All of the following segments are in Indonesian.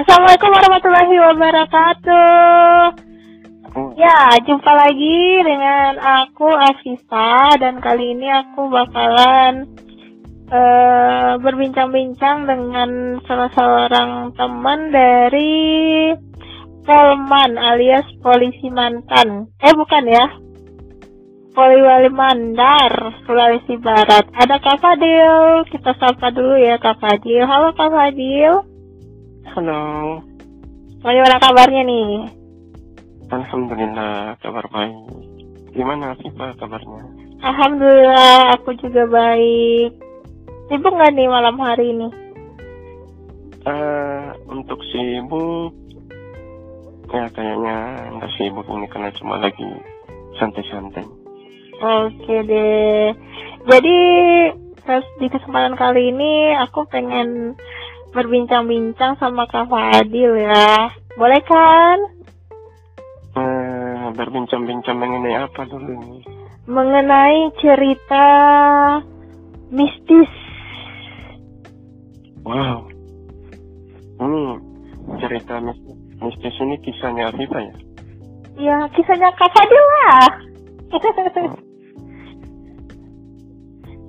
Assalamualaikum warahmatullahi wabarakatuh. Ya, jumpa lagi dengan aku Afisa dan kali ini aku bakalan uh, berbincang-bincang dengan salah seorang teman dari Polman alias polisi mantan. Eh bukan ya, Poliwali Mandar, Sulawesi Barat. Ada Kak Fadil. Kita sapa dulu ya Kak Fadil. Halo Kak Fadil. Halo. Bagaimana kabarnya nih? Alhamdulillah, kabar baik. Gimana sih Pak kabarnya? Alhamdulillah, aku juga baik. Sibuk nggak nih malam hari ini? Uh, untuk sibuk, ya kayaknya nggak sibuk ini karena cuma lagi santai-santai. Oke deh. Jadi di kesempatan kali ini aku pengen berbincang-bincang sama Kak Fadil ya. Boleh kan? Eh, berbincang-bincang mengenai apa dulu Mengenai cerita mistis. Wow. Ini cerita mistis, mistis ini kisahnya Afifa ya? Iya, kisahnya Kak Fadil lah. Oh.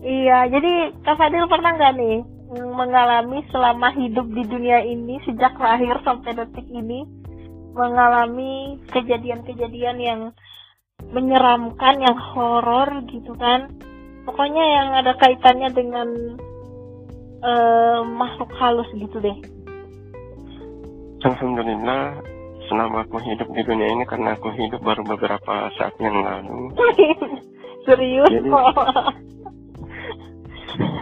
Iya, jadi Kak Fadil pernah nggak nih mengalami selama hidup di dunia ini sejak lahir sampai detik ini mengalami kejadian-kejadian yang menyeramkan, yang horor gitu kan? Pokoknya yang ada kaitannya dengan uh, makhluk halus gitu deh. Alhamdulillah selama aku hidup di dunia ini karena aku hidup baru beberapa saat yang lalu. Serius Jadi,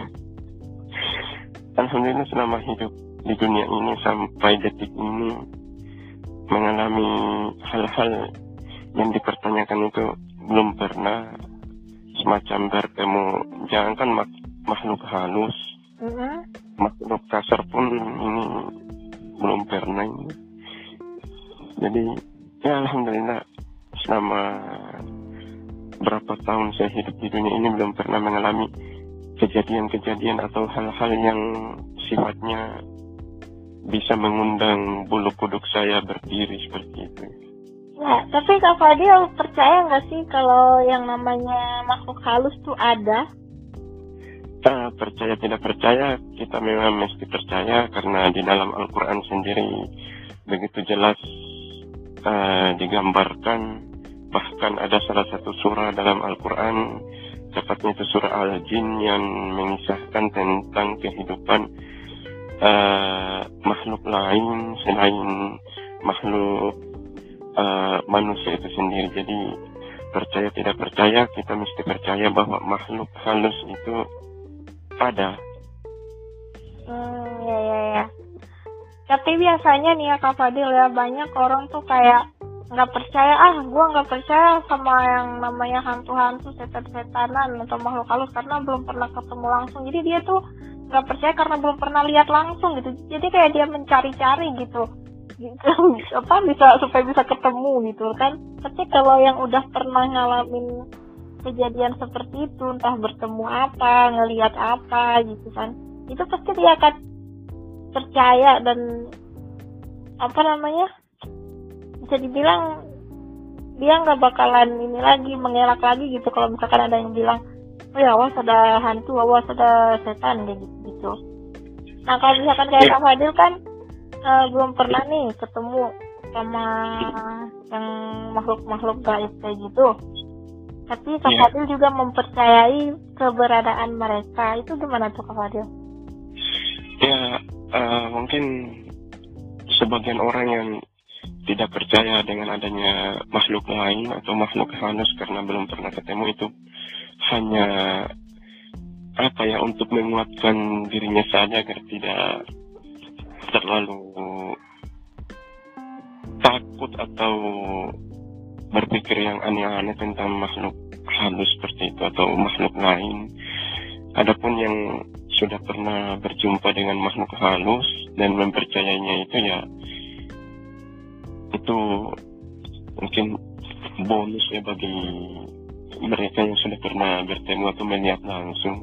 Alhamdulillah selama hidup di dunia ini sampai detik ini mengalami hal-hal yang dipertanyakan itu belum pernah semacam bertemu jangankan mak makhluk halus mm-hmm. makhluk kasar pun ini belum pernah ini jadi ya alhamdulillah selama berapa tahun saya hidup di dunia ini belum pernah mengalami kejadian-kejadian atau hal-hal yang sifatnya bisa mengundang bulu kuduk saya berdiri seperti itu. Ya, tapi Kak Fadil percaya nggak sih kalau yang namanya makhluk halus tuh ada? Uh, percaya tidak percaya, kita memang mesti percaya karena di dalam Al-Quran sendiri begitu jelas uh, digambarkan bahkan ada salah satu surah dalam Al-Quran tepatnya itu surah Al-Jin yang mengisahkan tentang kehidupan uh, makhluk lain selain makhluk uh, manusia itu sendiri. Jadi percaya tidak percaya kita mesti percaya bahwa makhluk halus itu ada. Hmm, ya ya ya. Tapi biasanya nih ya Kak Fadil ya banyak orang tuh kayak nggak percaya ah gue nggak percaya sama yang namanya hantu-hantu setan-setanan atau makhluk halus karena belum pernah ketemu langsung jadi dia tuh nggak percaya karena belum pernah lihat langsung gitu. Jadi kayak dia mencari-cari gitu. Gitu. Apa bisa supaya bisa ketemu gitu kan. Tapi kalau yang udah pernah ngalamin kejadian seperti itu entah bertemu apa ngelihat apa gitu kan itu pasti dia akan percaya dan apa namanya bisa dibilang dia nggak bakalan ini lagi mengelak lagi gitu kalau misalkan ada yang bilang oh ya awas ada hantu awas ada setan gitu, gitu. nah kalau misalkan kayak yeah. Kak Fadil kan uh, belum pernah nih ketemu sama yang makhluk-makhluk gaib kayak gitu tapi Kak yeah. Fadil juga mempercayai keberadaan mereka itu gimana tuh Kak Fadil? Ya uh, mungkin sebagian orang yang tidak percaya dengan adanya makhluk lain atau makhluk halus karena belum pernah ketemu itu hanya apa ya untuk menguatkan dirinya saja agar tidak terlalu takut atau berpikir yang aneh-aneh tentang makhluk halus seperti itu atau makhluk lain. Adapun yang sudah pernah berjumpa dengan makhluk halus dan mempercayainya itu ya itu mungkin bonus ya bagi mereka yang sudah pernah bertemu atau melihat langsung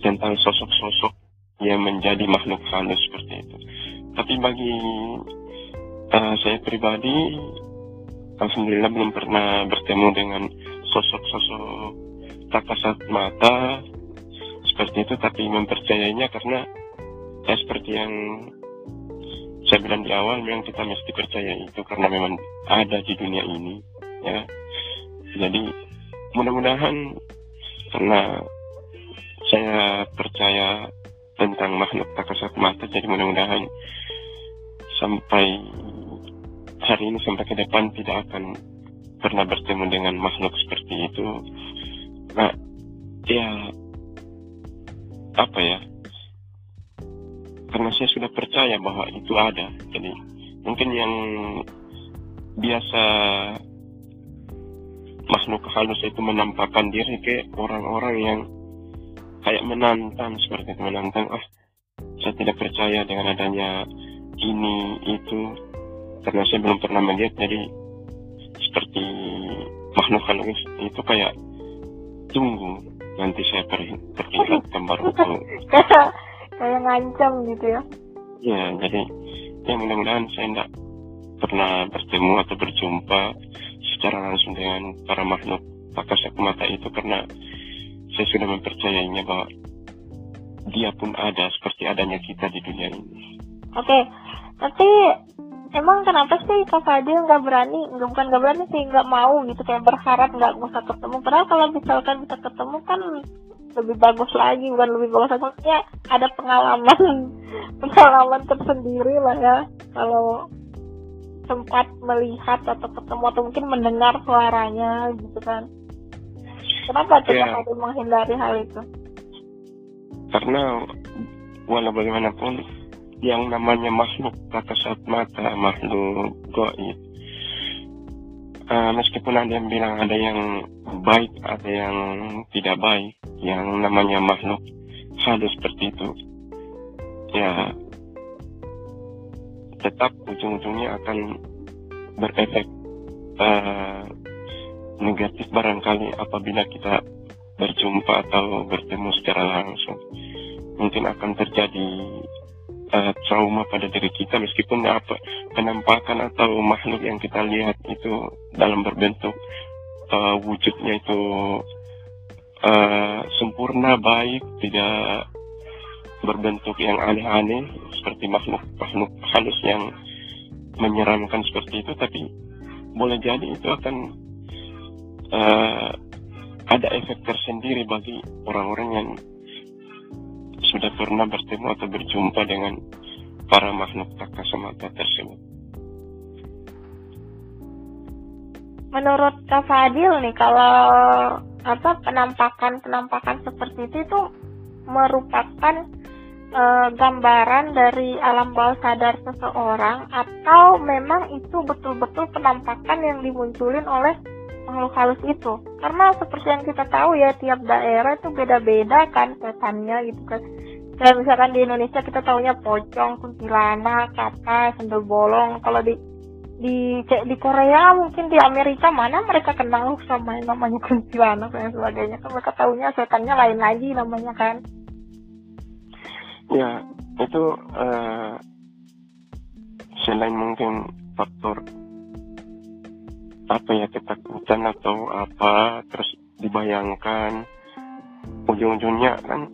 tentang sosok-sosok yang menjadi makhluk halus seperti itu. tapi bagi uh, saya pribadi alhamdulillah belum pernah bertemu dengan sosok-sosok tak kasat mata seperti itu tapi mempercayainya karena ya seperti yang saya bilang di awal memang kita mesti percaya itu karena memang ada di dunia ini ya jadi mudah-mudahan karena saya percaya tentang makhluk tak kasat mata jadi mudah-mudahan sampai hari ini sampai ke depan tidak akan pernah bertemu dengan makhluk seperti itu. Nah ya apa ya? Karena saya sudah percaya bahwa itu ada jadi mungkin yang biasa makhluk halus itu menampakkan diri ke orang-orang yang kayak menantang seperti itu menantang ah saya tidak percaya dengan adanya ini itu. Karena saya belum pernah melihat jadi seperti makhluk halus itu kayak tunggu nanti saya perlihatkan baru tahu kayak ngancam gitu ya? Ya jadi ya mudah-mudahan saya tidak pernah bertemu atau berjumpa secara langsung dengan para makhluk tak kasat mata itu karena saya sudah mempercayainya bahwa dia pun ada seperti adanya kita di dunia ini. Oke, okay. tapi emang kenapa sih Kak Fadil nggak berani, nggak bukan nggak berani sih, nggak mau gitu kayak berharap nggak usah ketemu. Padahal kalau misalkan bisa ketemu kan lebih bagus lagi, bukan lebih bagus lagi. Maksudnya ada pengalaman, pengalaman tersendiri lah ya. Kalau sempat melihat atau ketemu atau mungkin mendengar suaranya gitu kan Kenapa kita ya. harus menghindari hal itu? Karena walau bagaimanapun yang namanya makhluk tak kasat mata, makhluk goib, uh, meskipun ada yang bilang ada yang baik, ada yang tidak baik, yang namanya makhluk halus seperti itu, ya tetap ujung-ujungnya akan berefek uh, negatif barangkali apabila kita berjumpa atau bertemu secara langsung. Mungkin akan terjadi uh, trauma pada diri kita meskipun apa penampakan atau makhluk yang kita lihat itu dalam berbentuk uh, wujudnya itu uh, sempurna baik tidak berbentuk yang aneh-aneh seperti makhluk makhluk halus yang menyeramkan seperti itu tapi boleh jadi itu akan uh, ada efek tersendiri bagi orang-orang yang sudah pernah bertemu atau berjumpa dengan para makhluk tak mata tersebut. Menurut Kak Fadil nih, kalau apa penampakan penampakan seperti itu itu merupakan e, gambaran dari alam bawah sadar seseorang atau memang itu betul-betul penampakan yang dimunculin oleh makhluk halus itu. Karena seperti yang kita tahu ya tiap daerah itu beda-beda kan setannya gitu kan. Kayak misalkan di Indonesia kita tahunya pocong, kuntilanak, kata, sendal bolong. Kalau di di di Korea mungkin di Amerika mana mereka kenal sama yang namanya kuntilanak dan sebagainya. Kan mereka tahunya setannya lain lagi namanya kan. Ya itu uh, selain mungkin faktor apa ya ketakutan atau apa terus dibayangkan ujung-ujungnya kan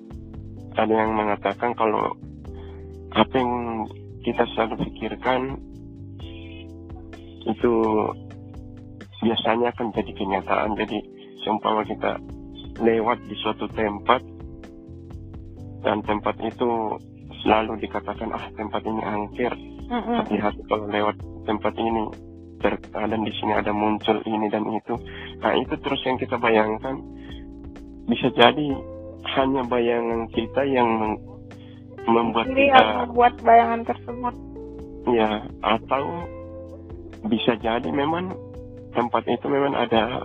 ada yang mengatakan kalau apa yang kita selalu pikirkan itu biasanya akan jadi kenyataan. Jadi seumpama kita lewat di suatu tempat dan tempat itu selalu dikatakan ah tempat ini angker. Hati-hati kalau lewat tempat ini dan di sini ada muncul ini dan itu. Nah itu terus yang kita bayangkan bisa jadi hanya bayangan kita yang membuat Jadi kita membuat bayangan tersebut. Ya, atau bisa jadi memang tempat itu memang ada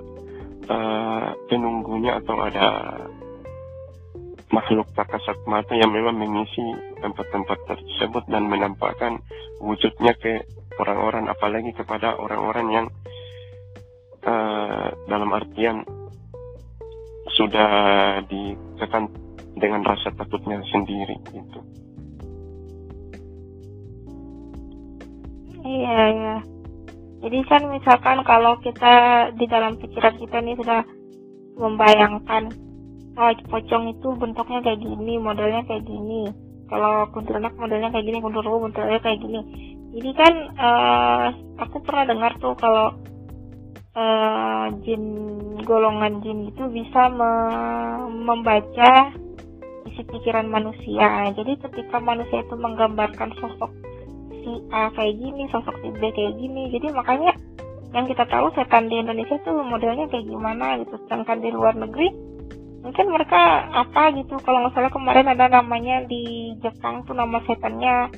uh, penunggunya atau ada makhluk tak kasat mata yang memang mengisi tempat-tempat tersebut dan menampakkan wujudnya ke orang-orang apalagi kepada orang-orang yang uh, dalam artian sudah ditekan dengan rasa takutnya sendiri gitu. Iya, iya. Jadi kan misalkan kalau kita di dalam pikiran kita nih sudah membayangkan oh pocong itu bentuknya kayak gini, modelnya kayak gini. Kalau kuntilanak modelnya kayak gini, kuntilanak modelnya kayak gini. Jadi kan uh, aku pernah dengar tuh kalau uh, jin golongan jin itu bisa me membaca isi pikiran manusia. Jadi ketika manusia itu menggambarkan sosok si A kayak gini sosok si B kayak gini jadi makanya yang kita tahu setan di Indonesia tuh modelnya kayak gimana gitu sedangkan di luar negeri mungkin mereka apa gitu kalau nggak salah kemarin ada namanya di Jepang tuh nama setannya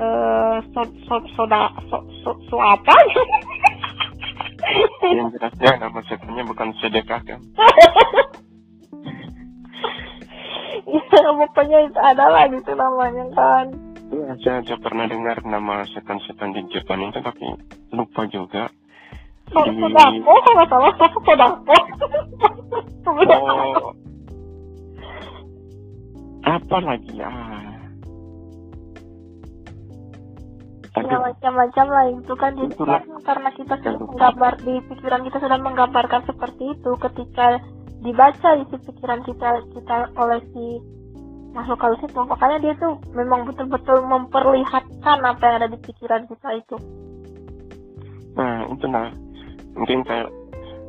uh, so, so, soda so, so, so apa yang jelasnya nama setannya bukan sedekah kan ya pokoknya itu adalah gitu namanya kan Iya, saya, saya pernah dengar nama setan-setan di Jepang itu tapi lupa juga. Di... Sodako, kalau salah Sodako. Oh, apa lagi ya? Ya macam-macam lah itu kan. Jadi kan karena kita sudah menggambar di pikiran kita sudah menggambarkan seperti itu ketika dibaca isi pikiran kita kita oleh si makhluk halus itu makanya dia tuh memang betul-betul memperlihatkan apa yang ada di pikiran kita itu. Nah itu nah mungkin kayak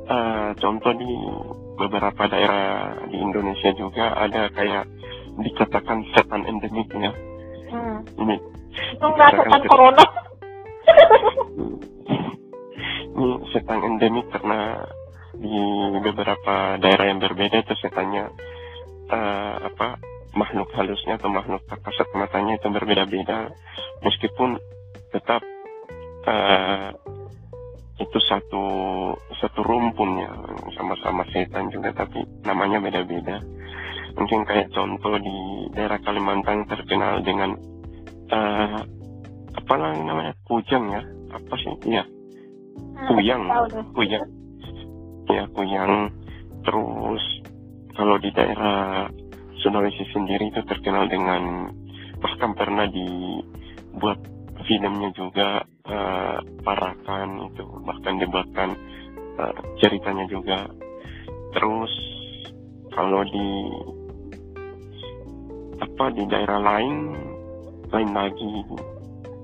uh, contoh di beberapa daerah di Indonesia juga ada kayak dikatakan setan endemik ya. Hmm. ini setan corona. Ini setan endemik karena di beberapa daerah yang berbeda itu setannya uh, apa makhluk halusnya atau makhluk kasat matanya itu berbeda-beda. Meskipun tetap uh, itu satu satu rumpun ya sama-sama setan juga tapi namanya beda-beda. Mungkin kayak contoh di daerah Kalimantan terkenal dengan uh, apa namanya kujang ya? Apa sih? Iya. Kuyang kuyang ya kuyang terus kalau di daerah Sulawesi sendiri itu terkenal dengan bahkan pernah dibuat filmnya juga uh, Parakan itu. Bahkan dibuatkan uh, ceritanya juga. Terus kalau di apa di daerah lain lain lagi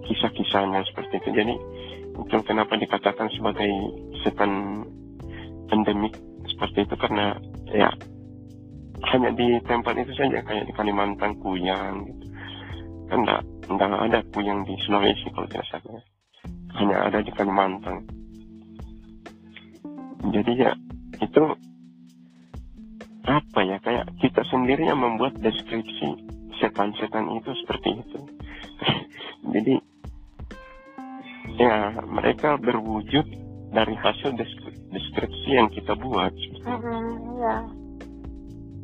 kisah-kisahnya seperti itu. Jadi itu kenapa dikatakan sebagai setan endemik seperti itu? Karena ya hanya di tempat itu saja kayak di Kalimantan kuyang gitu. Kan enggak enggak ada kuyang di Sulawesi kalau tidak salah. Hanya ada di Kalimantan. Jadi ya itu apa ya? Kayak kita sendiri yang membuat deskripsi setan-setan itu seperti itu jadi ya mereka berwujud dari hasil deskripsi yang kita buat. Mm -hmm, ya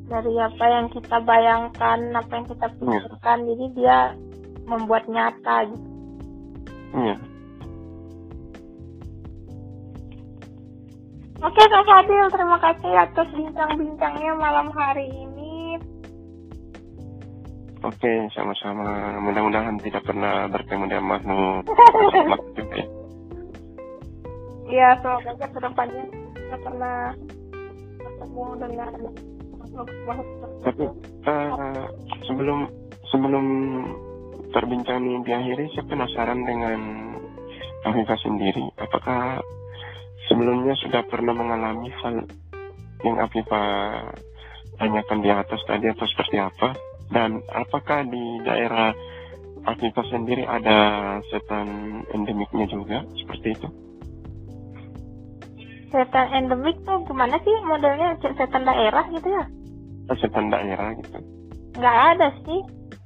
dari apa yang kita bayangkan apa yang kita iya. pikirkan jadi dia membuat nyata gitu iya Oke Kak Fadil, terima kasih atas bincang-bincangnya malam hari ini. Oke, sama-sama. Mudah-mudahan tidak pernah bertemu dengan makhluk. Iya, semoga ke depannya tidak pernah bertemu dengan tapi uh, sebelum sebelum perbincangan ini diakhiri saya penasaran dengan Afifah sendiri apakah sebelumnya sudah pernah mengalami hal yang Afifah tanyakan di atas tadi atau seperti apa dan apakah di daerah Afifah sendiri ada setan endemiknya juga seperti itu? Setan endemik tuh gimana sih modelnya setan daerah gitu ya? setan daerah gitu nggak ada sih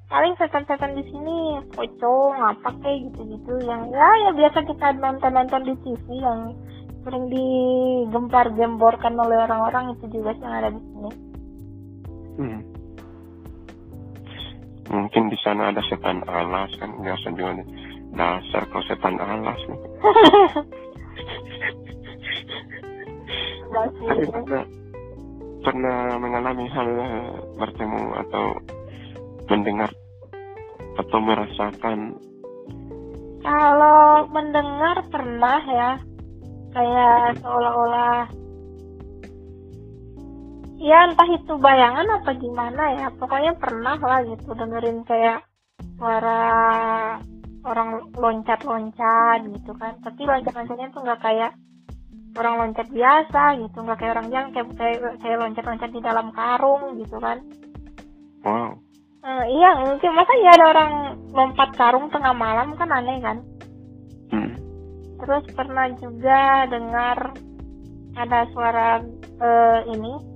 paling setan-setan di sini pocong apa kayak gitu-gitu yang ya ya biasa kita nonton-nonton di TV yang sering digempar-gemborkan oleh orang-orang itu juga yang ada di sini. Hmm. Mungkin di sana ada setan alas kan? Biasa juga dasar kau setan alas nih. Tapi pernah mengalami hal eh, bertemu atau mendengar atau merasakan? Kalau mendengar pernah ya, kayak seolah-olah ya entah itu bayangan apa gimana ya pokoknya pernah lah gitu dengerin kayak suara orang loncat-loncat gitu kan. Tapi loncat-loncatnya tuh nggak kayak orang loncat biasa gitu nggak kayak orang yang kayak kayak, kayak loncat-loncat di dalam karung gitu kan. Wow. Eh, iya mungkin masa ya ada orang lompat karung tengah malam kan aneh kan? Hmm. terus pernah juga dengar ada suara eh, ini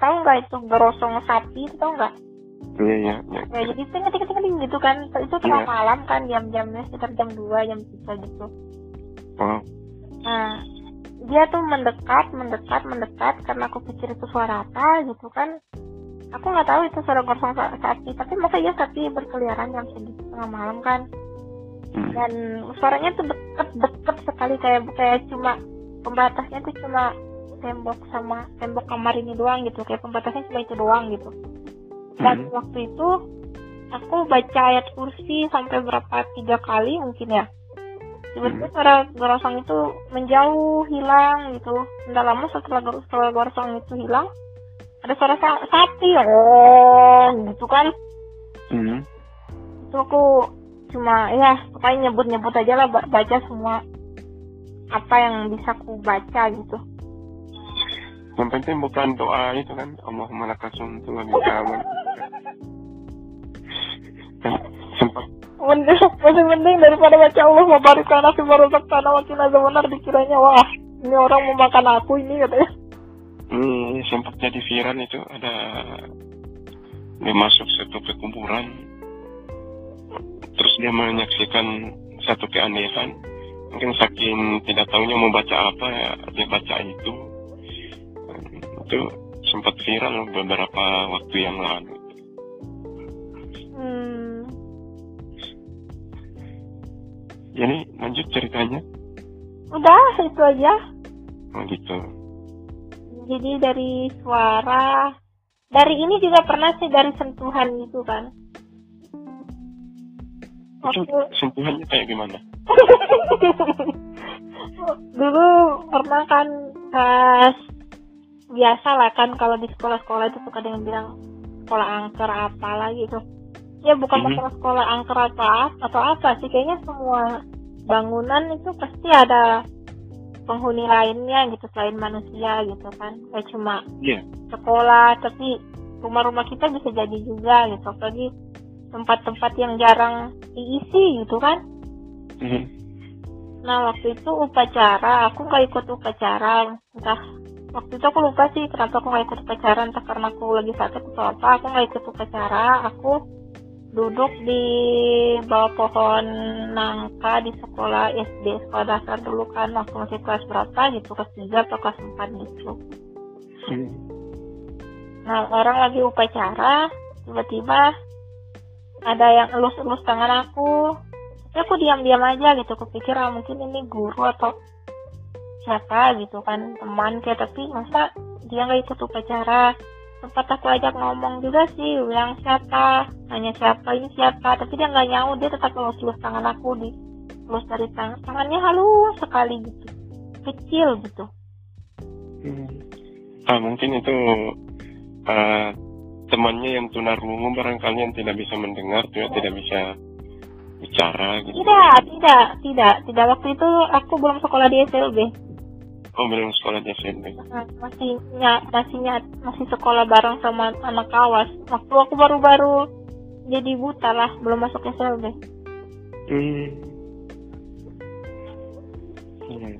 tahu nggak itu gerosong sapi tahu nggak? Iya iya iya. Ya jadi ting ting ting ting gitu kan. Itu tengah Iya. malam kan jam-jamnya sekitar jam 2 jam 3 gitu. Wow nah dia tuh mendekat mendekat mendekat karena aku pikir itu suara apa gitu kan. Aku nggak tahu itu suara gerosong sa- sapi tapi masa ya sapi berkeliaran jam segitu tengah malam kan. Hmm. dan suaranya tuh deket deket sekali kayak kayak cuma pembatasnya tuh cuma tembok sama tembok kamar ini doang gitu kayak pembatasnya cuma itu doang gitu dan Hmm. waktu itu aku baca ayat kursi sampai berapa tiga kali mungkin ya tiba-tiba Hmm. suara gorosong itu menjauh hilang gitu tidak lama setelah suara gorosong itu hilang ada suara sa- sapi oh gitu kan Hmm. itu aku cuma ya pokoknya nyebut-nyebut aja lah ba- baca semua apa yang bisa aku baca gitu yang penting bukan doa itu kan. Allahumma lakasuntu wa bika aman kan sempat mending masih mending daripada baca Allah mau barik tanah si barosak tanah wakil benar dikiranya wah ini orang mau makan aku ini katanya ini sempat jadi viral itu. Ada dia masuk satu kekuburan terus dia menyaksikan satu keanehan. Mungkin saking tidak tahunya mau baca apa ya dia baca itu itu sempat viral beberapa waktu yang lalu. Hmm, jadi lanjut ceritanya. Udah itu aja. Oh gitu. Jadi dari suara dari ini juga pernah sih dari sentuhan gitu kan. Itu waktu sentuhannya kayak gimana? Dulu pernah kan pas biasa lah kan kalau di sekolah-sekolah itu suka dengan bilang sekolah angker apa lagi gitu. Ya bukan Mhm. masalah sekolah angker apa atau apa sih kayaknya semua bangunan itu pasti ada penghuni lainnya gitu selain manusia gitu kan. Kayak cuma iya. sekolah tapi rumah-rumah kita bisa jadi juga gitu. Apalagi tempat-tempat yang jarang diisi gitu kan. Mhm. Nah waktu itu upacara, aku nggak ikut upacara, entah waktu itu aku lupa sih kenapa aku nggak ikut upacara, entah karena aku lagi sakit atau apa, aku nggak ikut upacara, aku duduk di bawah pohon nangka di sekolah SD sekolah dasar dulu kan waktu masih kelas berapa gitu kelas 3 atau kelas 4 gitu. Mhm. Nah orang lagi upacara, tiba-tiba ada yang elus-elus tangan aku, tapi aku diam-diam aja gitu kupikir ah mungkin ini guru atau siapa gitu kan teman kayak tapi masa dia nggak ikut upacara? Sempat aku ajak ngomong juga sih bilang siapa hanya siapa ini siapa tapi dia nggak nyaut dia tetap elus-elus tangan aku di elus dari tangan. Tangannya halus sekali gitu kecil gitu. Hmm. Ah mungkin itu eh, temannya yang tunarungu barangkali yang tidak bisa mendengar tuh ya, tidak bisa bicara gitu. tidak tidak tidak tidak. Waktu itu aku belum sekolah di SLB Oh belum sekolah di SMP. Nah, masih nya, masih nya, masih sekolah bareng sama anak kawas waktu aku baru-baru jadi buta lah belum masuk SLB Hmm. Hmm.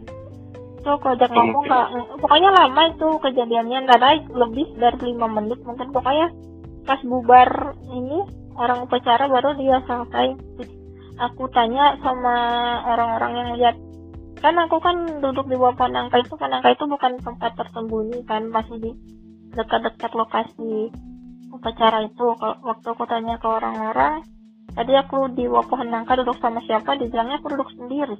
tuh kalau ajak ngomong nggak pokoknya lama itu kejadiannya nggak naik lebih dari lima menit mungkin pokoknya pas bubar ini orang upacara baru dia selesai aku tanya sama orang-orang yang lihat kan aku kan duduk di bawah pohon nangka itu pohon nangka itu bukan tempat tersembunyi kan masih di dekat-dekat lokasi upacara itu. Kalau- waktu aku tanya ke orang-orang tadi aku di bawah pohon nangka duduk sama siapa dibilangnya aku duduk sendiri.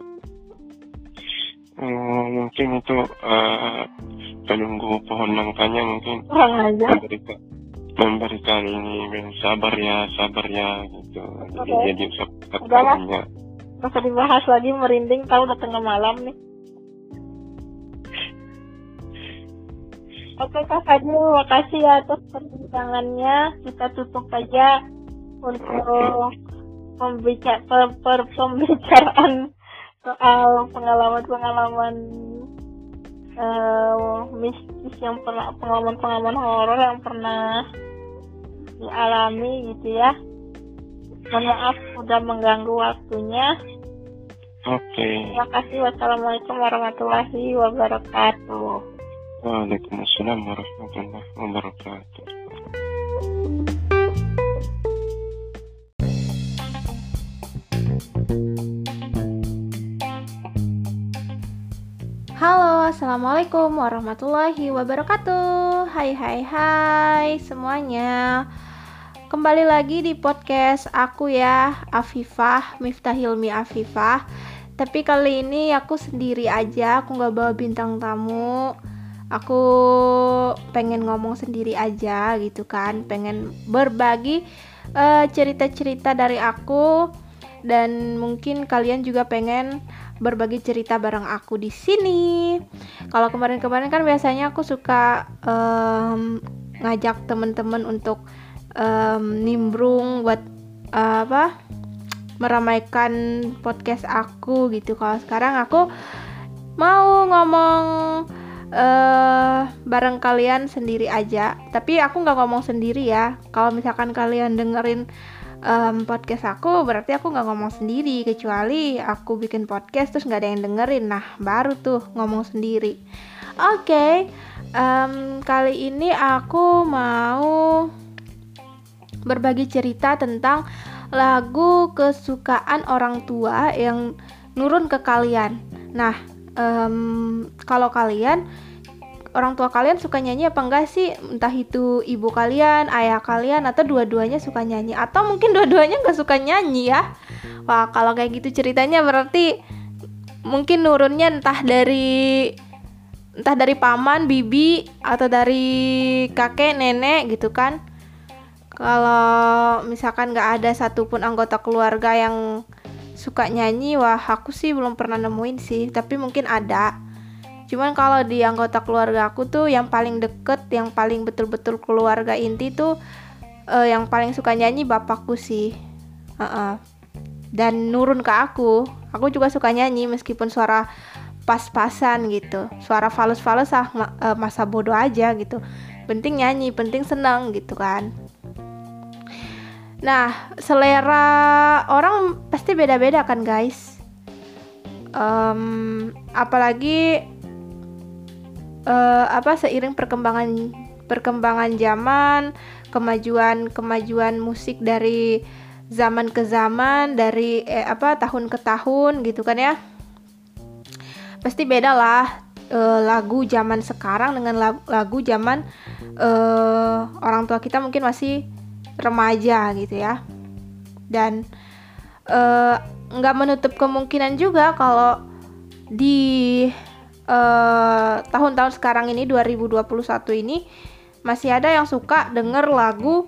Oh, mungkin itu eh, penunggu pohon nangkanya mungkin. Kurang aja. Memberikan memberikan ini sabar ya sabar ya gitu. Jadi jadi usap Udahlah. Usah dibahas lagi merinding tahu udah tengah malam nih. Oke Kak Fadil, makasih ya atas perbincangannya. Kita tutup aja untuk pembicara, per, per, pembicaraan soal pengalaman-pengalaman uh, mistis yang pernah pengalaman-pengalaman horor yang pernah dialami gitu ya. Mohon maaf udah mengganggu waktunya. Oke. Okay. Terima kasih. Wassalamualaikum warahmatullahi wabarakatuh. Waalaikumsalam warahmatullahi wabarakatuh. Halo, Assalamualaikum warahmatullahi wabarakatuh Hai hai hai semuanya Kembali lagi di podcast aku ya Afifah, Miftahilmi Afifah. Tapi kali ini aku sendiri aja Aku gak bawa bintang tamu. Aku pengen ngomong sendiri aja gitu kan Pengen berbagi eh, cerita-cerita uh, dari aku. Dan mungkin kalian juga pengen berbagi cerita bareng aku di sini. Kalau kemarin-kemarin kan biasanya aku suka um, ngajak temen-temen untuk um, nimbrung buat uh, apa meramaikan podcast aku gitu. Kalau sekarang aku mau ngomong uh, bareng kalian sendiri aja. Tapi aku nggak ngomong sendiri ya. Kalau misalkan kalian dengerin um, podcast aku berarti aku nggak ngomong sendiri kecuali aku bikin podcast terus nggak ada yang dengerin nah baru tuh ngomong sendiri oke okay, um, kali ini aku mau berbagi cerita tentang lagu kesukaan orang tua yang nurun ke kalian. Nah um, kalau kalian orang tua kalian suka nyanyi apa enggak sih? Entah itu ibu kalian ayah kalian atau dua-duanya suka nyanyi. Atau mungkin dua-duanya nggak suka nyanyi ya? Wah kalau kayak gitu ceritanya berarti mungkin nurunnya entah dari entah dari paman bibi atau dari kakek nenek gitu kan kalau misalkan nggak ada satupun anggota keluarga yang suka nyanyi wah aku sih belum pernah nemuin sih tapi mungkin ada Cuman kalau di anggota keluarga aku tuh yang paling deket, yang paling betul-betul keluarga inti tuh uh, yang paling suka nyanyi bapakku sih. Uh -uh. Dan nurun ke aku. Aku juga suka nyanyi meskipun suara pas-pasan gitu. Suara falus-falus ah uh, masa bodoh aja gitu. Penting nyanyi, penting senang gitu kan. Nah, selera orang pasti beda-beda kan guys. Um, apalagi uh, apa seiring perkembangan perkembangan zaman, kemajuan-kemajuan musik dari zaman ke zaman, dari eh, apa tahun ke tahun gitu kan ya. Pasti beda lah uh, lagu zaman sekarang dengan lagu, lagu zaman uh, orang tua kita mungkin masih remaja gitu ya. Dan nggak uh, menutup kemungkinan juga kalau di eh, tahun-tahun sekarang ini 2021 ini masih ada yang suka denger lagu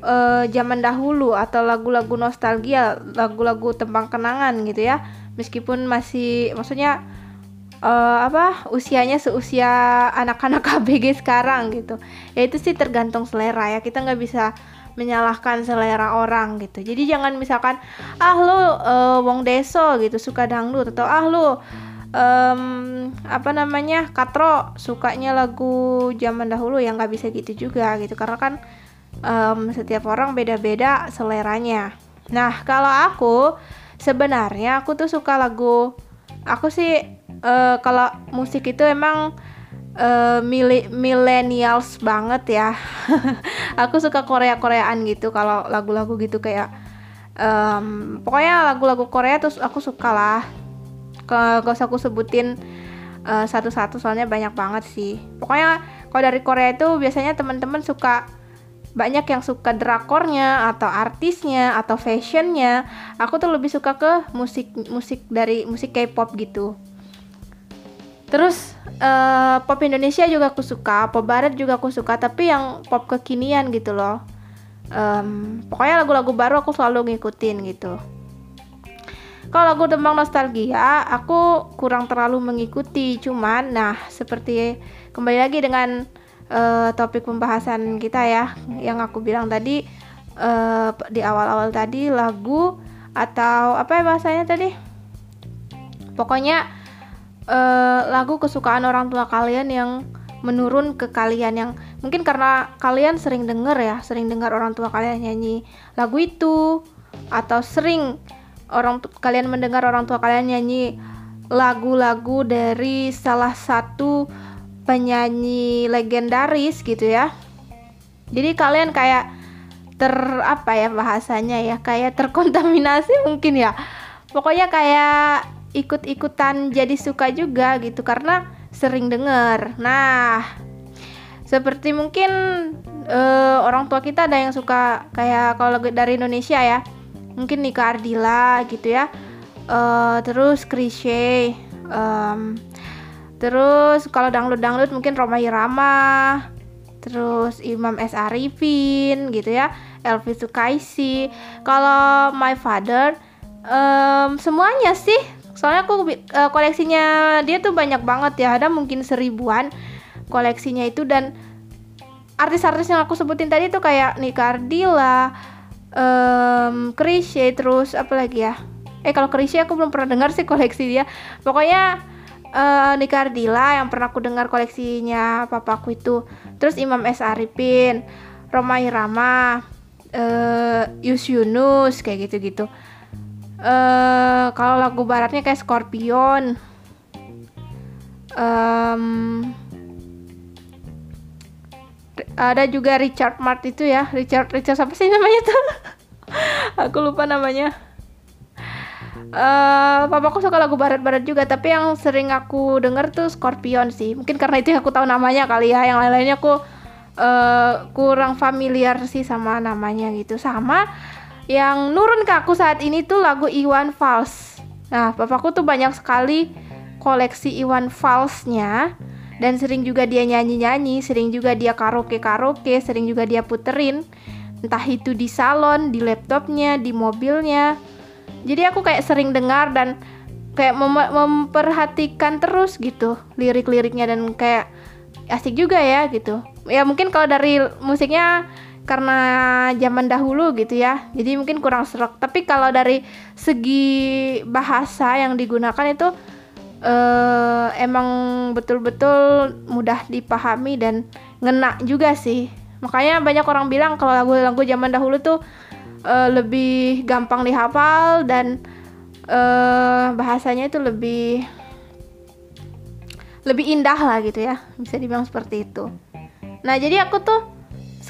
uh, zaman dahulu atau lagu-lagu nostalgia, lagu-lagu tembang kenangan gitu ya. Meskipun masih maksudnya uh, apa usianya seusia anak-anak KBG sekarang gitu. Ya itu sih tergantung selera ya. Kita nggak bisa menyalahkan selera orang gitu. Jadi jangan misalkan ah lu uh, wong deso gitu suka dangdut atau ah lu um, apa namanya katro sukanya lagu zaman dahulu yang nggak bisa gitu juga gitu karena kan um, setiap orang beda-beda seleranya nah kalau aku sebenarnya aku tuh suka lagu aku sih uh, kalau musik itu emang uh, millennials banget ya. Aku suka Korea Koreaan gitu kalau lagu-lagu gitu kayak um, pokoknya lagu-lagu Korea terus aku suka lah. Gak usah aku sebutin uh, satu-satu soalnya banyak banget sih. Pokoknya kalau dari Korea itu biasanya teman-teman suka banyak yang suka drakornya atau artisnya atau fashionnya. Aku tuh lebih suka ke musik musik dari musik K-pop gitu terus uh, pop Indonesia juga aku suka pop barat juga aku suka tapi yang pop kekinian gitu loh. Um, pokoknya lagu-lagu baru aku selalu ngikutin gitu. Kalau lagu tembang nostalgia aku kurang terlalu mengikuti cuman nah seperti kembali lagi dengan uh, topik pembahasan kita ya yang aku bilang tadi uh, di awal-awal tadi lagu atau apa ya bahasanya tadi? Pokoknya uh, lagu kesukaan orang tua kalian yang menurun ke kalian yang mungkin karena kalian sering denger ya sering dengar orang tua kalian nyanyi lagu itu atau sering orang kalian mendengar orang tua kalian nyanyi lagu-lagu dari salah satu penyanyi legendaris gitu ya. Jadi kalian kayak ter apa ya bahasanya ya kayak terkontaminasi mungkin ya. Pokoknya kayak ikut-ikutan jadi suka juga gitu karena sering denger. Nah, seperti mungkin uh, orang tua kita ada yang suka kayak kalau dari Indonesia ya mungkin Nika Ardila gitu ya. Uh, terus Krisye um, terus kalau dangdut dangdut mungkin Roma Irama terus Imam S. Arifin gitu ya Elvi Sukaisi. Kalau My Father um, semuanya sih soalnya aku uh, koleksinya dia tuh banyak banget ya. Ada mungkin seribuan koleksinya itu. Dan artis-artis yang aku sebutin tadi tuh kayak Nika Ardila um, Krisye terus apa lagi ya? Eh kalau Krisye aku belum pernah dengar sih koleksi dia. Pokoknya uh, Nika Ardila yang pernah aku dengar koleksinya papaku itu. Terus Imam S. Arifin Roma Irama uh, Yus Yunus kayak gitu-gitu uh, kalau lagu baratnya kayak Scorpion. Um, ada juga Richard Mart itu ya. Richard Richard apa sih namanya tuh? Aku lupa namanya. Uh, papaku suka lagu barat-barat juga tapi yang sering aku denger tuh Scorpion sih. Mungkin karena itu aku tahu namanya kali ya. Yang lain-lainnya aku uh, kurang familiar sih sama namanya gitu. Sama yang nurun ke aku saat ini tuh lagu Iwan Fals nah papaku tuh banyak sekali koleksi Iwan Falsnya dan sering juga dia nyanyi-nyanyi, sering juga dia karaoke-karaoke, sering juga dia puterin entah itu di salon, di laptopnya, di mobilnya. Jadi aku kayak sering dengar dan kayak mem memperhatikan terus gitu lirik-liriknya dan kayak asik juga ya gitu. Ya mungkin kalau dari musiknya karena zaman dahulu gitu ya. Jadi mungkin kurang serak. Tapi kalau dari segi bahasa yang digunakan itu uh, emang betul-betul mudah dipahami dan ngena juga sih makanya banyak orang bilang kalau lagu-lagu zaman dahulu tuh uh, lebih gampang dihafal dan uh, bahasanya itu lebih lebih indah lah gitu ya bisa dibilang seperti itu nah jadi aku tuh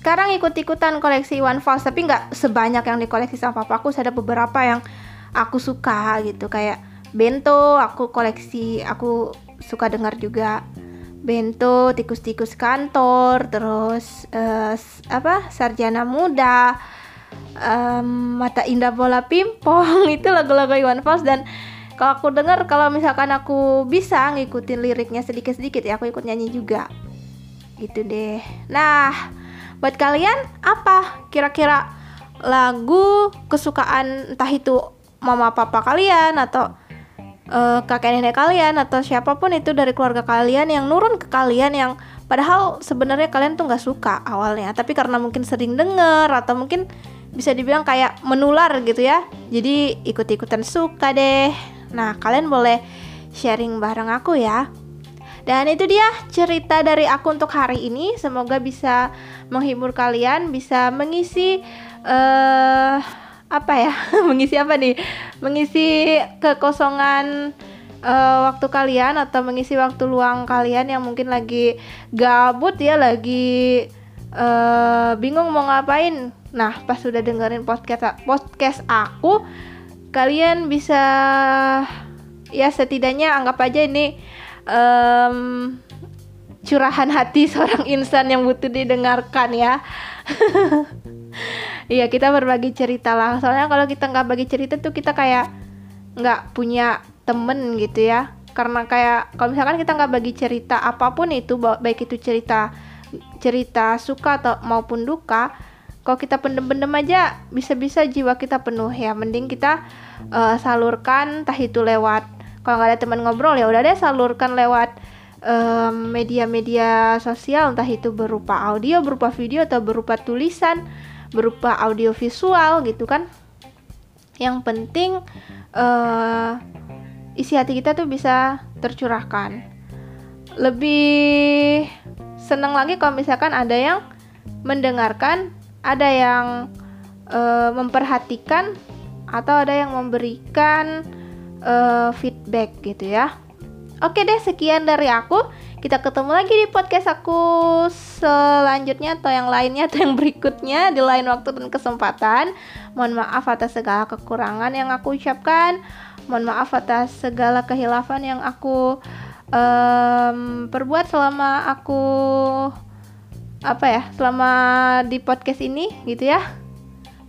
sekarang ikut-ikutan koleksi One Fals tapi nggak sebanyak yang dikoleksi sama papaku ada beberapa yang aku suka gitu kayak bento aku koleksi aku suka dengar juga bento tikus-tikus kantor terus uh, apa sarjana muda um, mata indah bola pimpong itu lagu-lagu Iwan Fals. Dan kalau aku dengar kalau misalkan aku bisa ngikutin liriknya sedikit-sedikit ya aku ikut nyanyi juga. Gitu deh. Nah buat kalian apa kira-kira lagu kesukaan entah itu mama papa kalian atau uh, kakek nenek kalian atau siapa pun itu dari keluarga kalian yang nurun ke kalian yang padahal sebenarnya kalian tuh nggak suka awalnya. Tapi karena mungkin sering denger atau mungkin bisa dibilang kayak menular gitu ya jadi ikut-ikutan suka deh. Nah kalian boleh sharing bareng aku ya dan itu dia cerita dari aku untuk hari ini. Semoga bisa menghibur kalian bisa mengisi uh, apa ya? Mengisi apa nih? Mengisi kekosongan uh, waktu kalian atau mengisi waktu luang kalian yang mungkin lagi gabut ya lagi uh, bingung mau ngapain. Nah pas sudah dengerin podcast podcast aku kalian bisa ya setidaknya anggap aja ini um, curahan hati seorang insan yang butuh didengarkan ya. Iya kita berbagi cerita lah. Soalnya kalau kita nggak bagi cerita tuh kita kayak nggak punya temen gitu ya. Karena kayak kalau misalkan kita nggak bagi cerita apa pun itu baik itu cerita cerita suka atau maupun duka kalau kita pendem-pendem aja bisa-bisa jiwa kita penuh ya. Mending kita uh, salurkan entah itu lewat kalau nggak ada teman ngobrol ya udah deh salurkan lewat media-media uh, sosial entah itu berupa audio berupa video atau berupa tulisan berupa audio visual gitu kan. Yang penting uh, isi hati kita tuh bisa tercurahkan. Lebih senang lagi kalau misalkan ada yang mendengarkan ada yang uh, memperhatikan atau ada yang memberikan uh, feedback gitu ya. Oke deh, sekian dari aku. Kita ketemu lagi di podcast aku selanjutnya atau yang lainnya atau yang berikutnya di lain waktu dan kesempatan. Mohon maaf atas segala kekurangan yang aku ucapkan. Mohon maaf atas segala kehilafan yang aku um, perbuat selama aku apa ya selama di podcast ini gitu ya